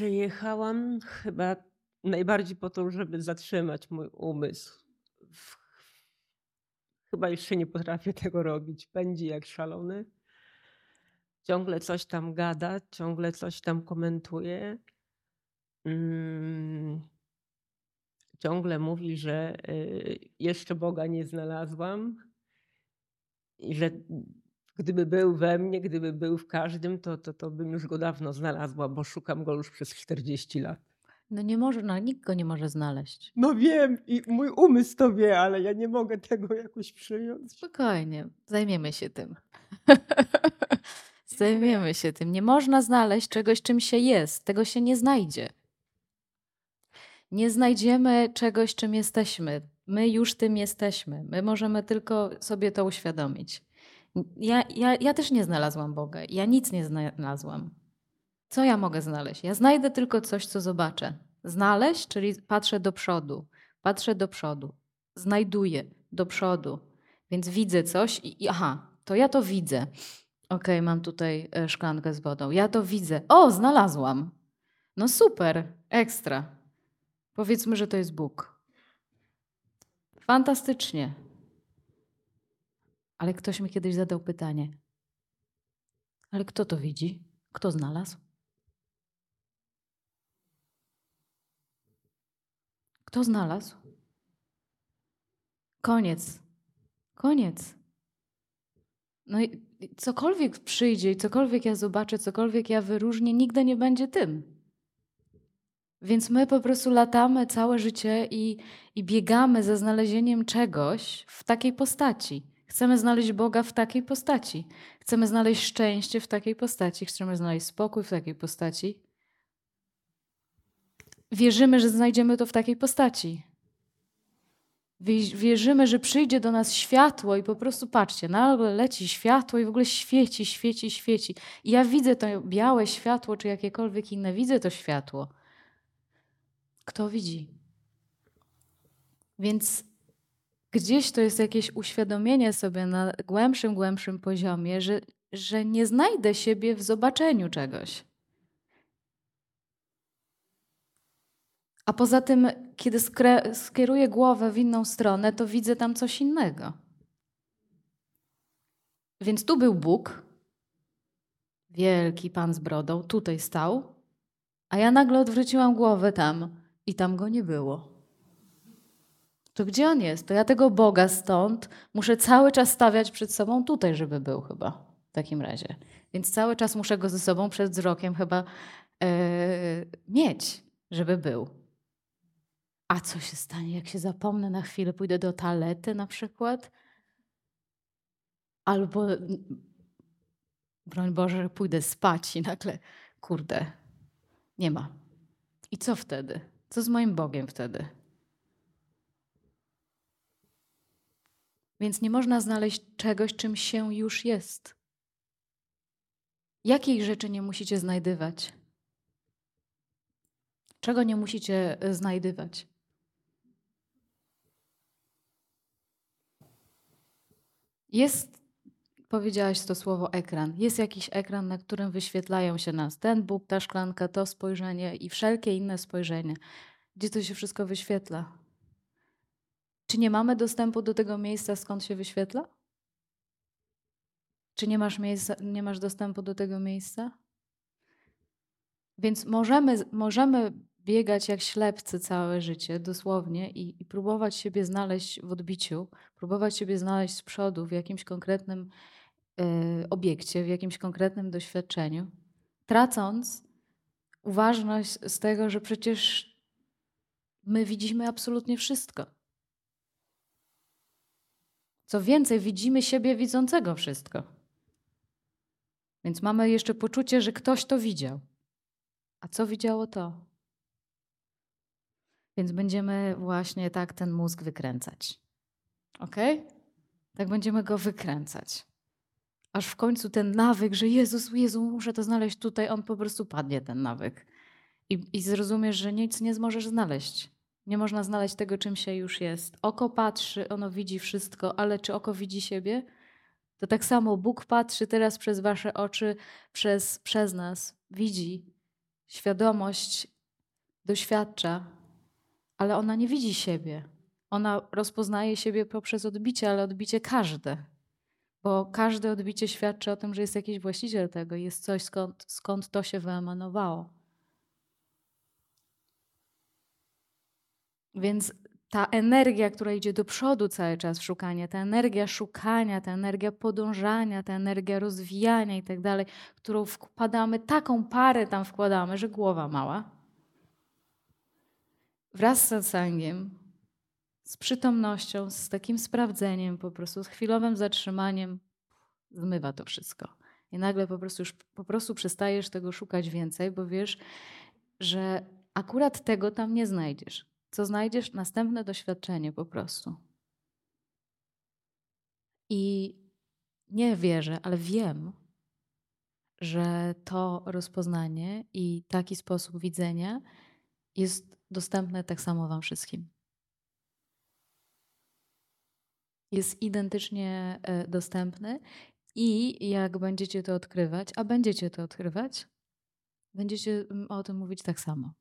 Przyjechałam chyba najbardziej po to, żeby zatrzymać mój umysł. Chyba jeszcze nie potrafię tego robić. Pędzi jak szalony. Ciągle coś tam gada, ciągle coś tam komentuje. Mm. Ciągle mówi, że y, jeszcze Boga nie znalazłam i że gdyby był we mnie, gdyby był w każdym, to, to, to bym już go dawno znalazła, bo szukam go już przez 40 lat. No nie może, no nikt go nie może znaleźć. No wiem i mój umysł to wie, ale ja nie mogę tego jakoś przyjąć. Spokojnie, zajmiemy się tym. zajmiemy się tym. Nie można znaleźć czegoś, czym się jest. Tego się nie znajdzie. Nie znajdziemy czegoś, czym jesteśmy. My już tym jesteśmy. My możemy tylko sobie to uświadomić. Ja, ja, ja też nie znalazłam Boga. Ja nic nie znalazłam. Co ja mogę znaleźć? Ja znajdę tylko coś, co zobaczę. Znaleźć, czyli patrzę do przodu. Patrzę do przodu. Znajduję do przodu. Więc widzę coś i, i aha, to ja to widzę. Ok, mam tutaj e, szklankę z wodą. Ja to widzę. O, znalazłam. No super, ekstra. Powiedzmy, że to jest Bóg. Fantastycznie. Ale ktoś mi kiedyś zadał pytanie: Ale kto to widzi? Kto znalazł? Kto znalazł? Koniec. Koniec. No i cokolwiek przyjdzie, cokolwiek ja zobaczę, cokolwiek ja wyróżnię, nigdy nie będzie tym. Więc my po prostu latamy całe życie i, i biegamy za znalezieniem czegoś w takiej postaci. Chcemy znaleźć Boga w takiej postaci. Chcemy znaleźć szczęście w takiej postaci. Chcemy znaleźć spokój w takiej postaci. Wierzymy, że znajdziemy to w takiej postaci. Wierzymy, że przyjdzie do nas światło i po prostu patrzcie, nagle leci światło i w ogóle świeci, świeci, świeci. I ja widzę to białe światło, czy jakiekolwiek inne, widzę to światło. Kto widzi? Więc gdzieś to jest jakieś uświadomienie sobie na głębszym, głębszym poziomie, że, że nie znajdę siebie w zobaczeniu czegoś. A poza tym, kiedy skieruję głowę w inną stronę, to widzę tam coś innego. Więc tu był Bóg, wielki pan z brodą, tutaj stał, a ja nagle odwróciłam głowę tam i tam go nie było. To gdzie on jest? To ja tego Boga stąd muszę cały czas stawiać przed sobą tutaj, żeby był chyba w takim razie. Więc cały czas muszę go ze sobą przed wzrokiem chyba yy, mieć, żeby był. A co się stanie, jak się zapomnę na chwilę, pójdę do toalety na przykład? Albo, broń Boże, pójdę spać i nagle, kurde, nie ma. I co wtedy? Co z moim Bogiem wtedy? Więc nie można znaleźć czegoś, czym się już jest. Jakiej rzeczy nie musicie znajdywać? Czego nie musicie e, znajdywać? Jest, powiedziałaś to słowo ekran. Jest jakiś ekran, na którym wyświetlają się nas ten Bóg, ta szklanka, to spojrzenie i wszelkie inne spojrzenie. Gdzie to się wszystko wyświetla? Czy nie mamy dostępu do tego miejsca, skąd się wyświetla? Czy nie masz, miejsca, nie masz dostępu do tego miejsca? Więc możemy, możemy biegać jak ślepcy całe życie, dosłownie, i, i próbować siebie znaleźć w odbiciu, próbować siebie znaleźć z przodu w jakimś konkretnym y, obiekcie, w jakimś konkretnym doświadczeniu, tracąc uważność z tego, że przecież my widzimy absolutnie wszystko. Co więcej, widzimy siebie widzącego wszystko. Więc mamy jeszcze poczucie, że ktoś to widział. A co widziało to? Więc będziemy właśnie tak ten mózg wykręcać. Ok? Tak będziemy go wykręcać. Aż w końcu ten nawyk, że Jezus, Jezu, muszę to znaleźć tutaj, on po prostu padnie, ten nawyk. I, i zrozumiesz, że nic nie możesz znaleźć. Nie można znaleźć tego, czym się już jest. Oko patrzy, ono widzi wszystko, ale czy oko widzi siebie? To tak samo Bóg patrzy teraz przez wasze oczy, przez, przez nas, widzi świadomość doświadcza, ale ona nie widzi siebie. Ona rozpoznaje siebie poprzez odbicie, ale odbicie każde. Bo każde odbicie świadczy o tym, że jest jakiś właściciel tego jest coś, skąd, skąd to się wyemanowało. Więc ta energia, która idzie do przodu cały czas w szukanie, ta energia szukania, ta energia podążania, ta energia rozwijania i tak dalej, którą wkładamy, taką parę tam wkładamy, że głowa mała. Wraz z satsangiem, z przytomnością, z takim sprawdzeniem, po prostu z chwilowym zatrzymaniem, zmywa to wszystko. I nagle po prostu już po prostu przestajesz tego szukać więcej, bo wiesz, że akurat tego tam nie znajdziesz co znajdziesz następne doświadczenie po prostu. I nie wierzę, ale wiem, że to rozpoznanie i taki sposób widzenia jest dostępne tak samo Wam wszystkim. Jest identycznie e, dostępny i jak będziecie to odkrywać, a będziecie to odkrywać, będziecie mm, o tym mówić tak samo.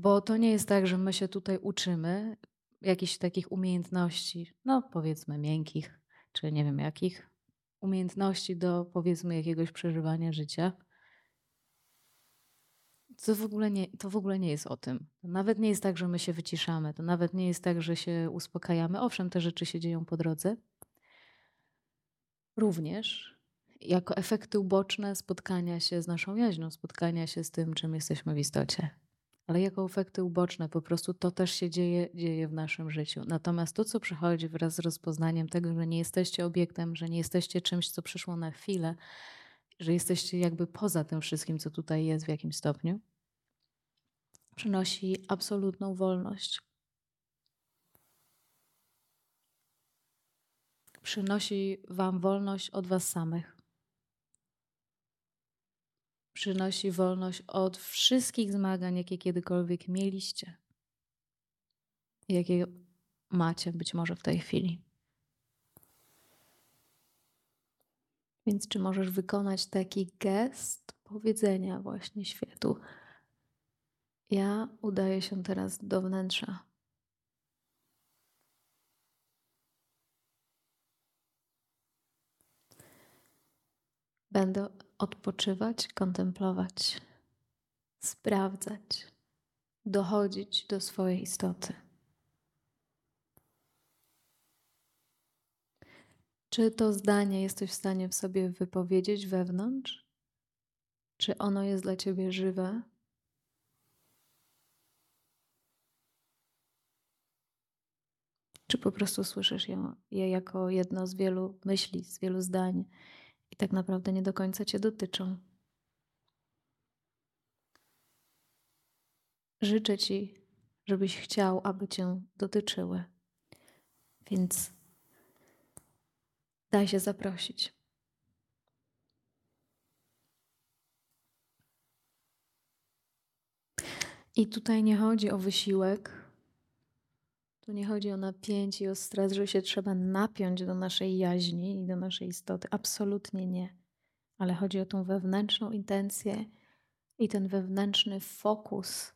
Bo to nie jest tak, że my się tutaj uczymy jakichś takich umiejętności, no powiedzmy miękkich, czy nie wiem jakich, umiejętności do powiedzmy jakiegoś przeżywania życia. To w, ogóle nie, to w ogóle nie jest o tym. Nawet nie jest tak, że my się wyciszamy. To nawet nie jest tak, że się uspokajamy. Owszem, te rzeczy się dzieją po drodze. Również jako efekty uboczne spotkania się z naszą jaźnią, spotkania się z tym, czym jesteśmy w istocie ale jako efekty uboczne, po prostu to też się dzieje, dzieje w naszym życiu. Natomiast to, co przychodzi wraz z rozpoznaniem tego, że nie jesteście obiektem, że nie jesteście czymś, co przyszło na chwilę, że jesteście jakby poza tym wszystkim, co tutaj jest w jakimś stopniu, przynosi absolutną wolność. Przynosi Wam wolność od Was samych przynosi wolność od wszystkich zmagań, jakie kiedykolwiek mieliście, jakie macie być może w tej chwili. Więc czy możesz wykonać taki gest powiedzenia właśnie światu? Ja udaję się teraz do wnętrza. Będę odpoczywać, kontemplować, sprawdzać, dochodzić do swojej istoty. Czy to zdanie jesteś w stanie w sobie wypowiedzieć wewnątrz? Czy ono jest dla ciebie żywe? Czy po prostu słyszysz je jako jedno z wielu myśli, z wielu zdań? I tak naprawdę nie do końca Cię dotyczą. Życzę Ci, żebyś chciał, aby Cię dotyczyły. Więc daj się zaprosić. I tutaj nie chodzi o wysiłek, tu nie chodzi o napięcie i o stres, że się trzeba napiąć do naszej jaźni i do naszej istoty. Absolutnie nie. Ale chodzi o tą wewnętrzną intencję i ten wewnętrzny fokus.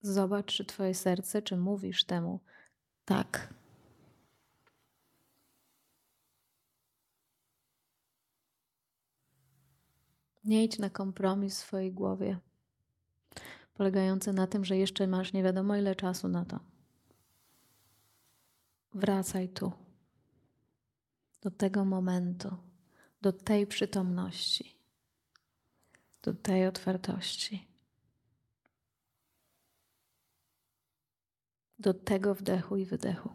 Zobacz, czy Twoje serce, czy mówisz temu tak. Nie idź na kompromis w swojej głowie polegający na tym, że jeszcze masz nie wiadomo ile czasu na to. Wracaj tu, do tego momentu, do tej przytomności, do tej otwartości, do tego wdechu i wydechu.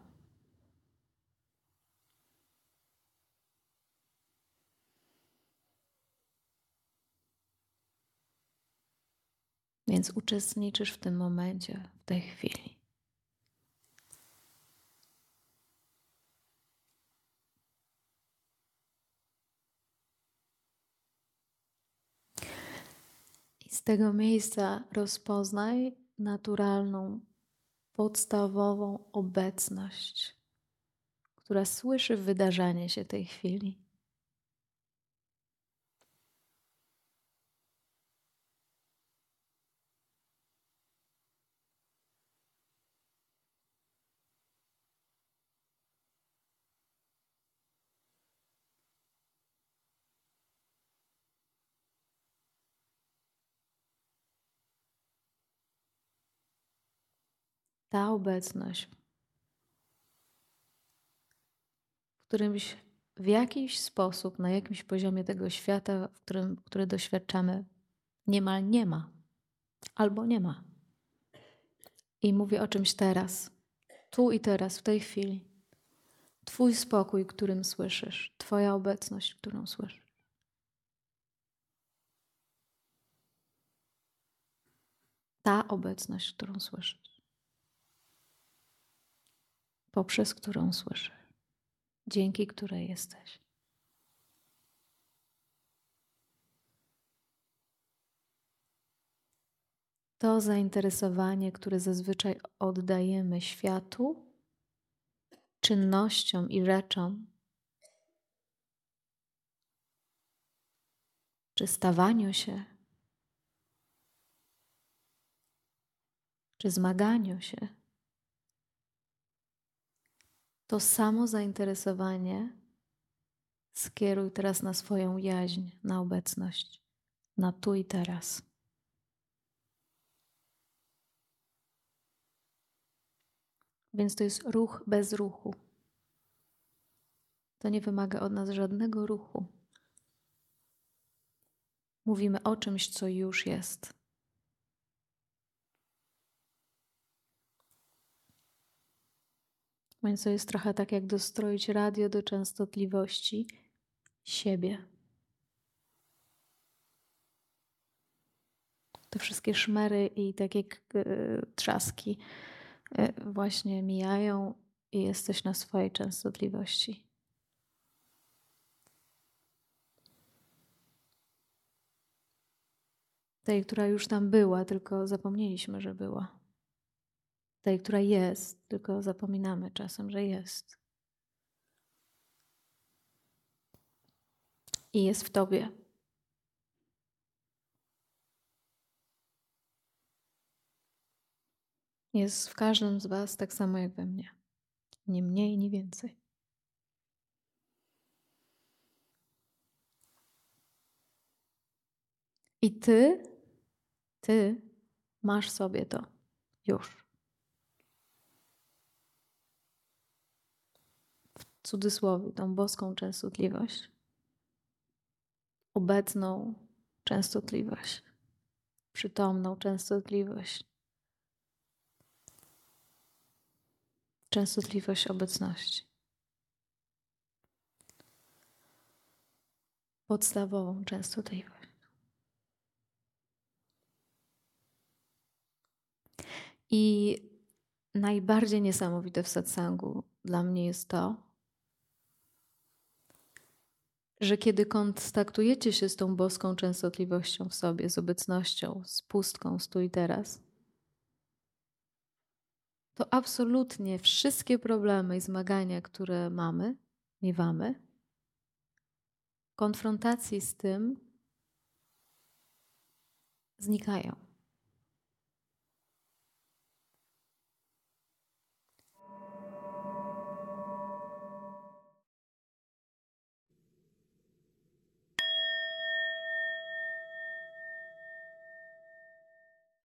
Więc uczestniczysz w tym momencie, w tej chwili. I z tego miejsca rozpoznaj naturalną, podstawową obecność, która słyszy wydarzenie się tej chwili. Ta obecność, w którymś w jakiś sposób, na jakimś poziomie tego świata, w którym, który doświadczamy, niemal nie ma, albo nie ma. I mówię o czymś teraz, tu i teraz, w tej chwili. Twój spokój, którym słyszysz, Twoja obecność, którą słyszysz. Ta obecność, którą słyszysz, poprzez którą słyszysz, dzięki której jesteś. To zainteresowanie, które zazwyczaj oddajemy światu, czynnościom i rzeczom, czy stawaniu się, czy zmaganiu się, to samo zainteresowanie skieruj teraz na swoją jaźń, na obecność, na tu i teraz. Więc to jest ruch bez ruchu. To nie wymaga od nas żadnego ruchu. Mówimy o czymś, co już jest. Więc to jest trochę tak, jak dostroić radio do częstotliwości siebie. Te wszystkie szmery i takie y, trzaski y, właśnie mijają i jesteś na swojej częstotliwości. Tej, która już tam była, tylko zapomnieliśmy, że była tej, która jest, tylko zapominamy czasem, że jest. I jest w Tobie. Jest w każdym z Was tak samo jak we mnie. Nie mniej, nie więcej. I Ty, Ty masz sobie to już. Cudzysłowie, tą boską częstotliwość, obecną częstotliwość, przytomną częstotliwość, częstotliwość obecności. Podstawową częstotliwość. I najbardziej niesamowite w satsangu dla mnie jest to, że kiedy kontaktujecie się z tą boską częstotliwością w sobie, z obecnością, z pustką, z tu i teraz, to absolutnie wszystkie problemy i zmagania, które mamy, miewamy, konfrontacji z tym znikają.